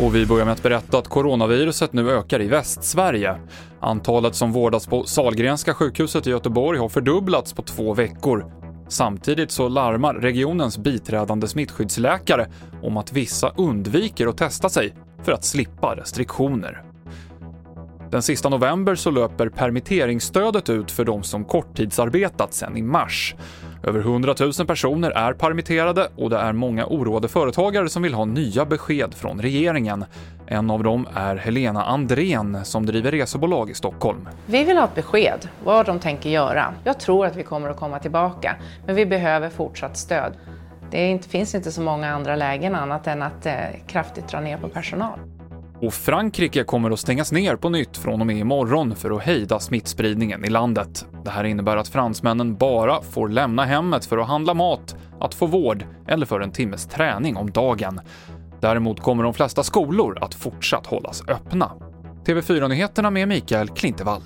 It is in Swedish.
Och vi börjar med att berätta att coronaviruset nu ökar i Västsverige. Antalet som vårdas på Salgrenska sjukhuset i Göteborg har fördubblats på två veckor. Samtidigt så larmar regionens biträdande smittskyddsläkare om att vissa undviker att testa sig för att slippa restriktioner. Den sista november så löper permitteringsstödet ut för de som korttidsarbetat sedan i mars. Över 100 000 personer är permitterade och det är många oroade företagare som vill ha nya besked från regeringen. En av dem är Helena Andrén som driver resebolag i Stockholm. Vi vill ha ett besked vad de tänker göra. Jag tror att vi kommer att komma tillbaka, men vi behöver fortsatt stöd. Det finns inte så många andra lägen annat än att eh, kraftigt dra ner på personal. Och Frankrike kommer att stängas ner på nytt från och med imorgon för att hejda smittspridningen i landet. Det här innebär att fransmännen bara får lämna hemmet för att handla mat, att få vård eller för en timmes träning om dagen. Däremot kommer de flesta skolor att fortsatt hållas öppna. TV4-nyheterna med Mikael Klintevall.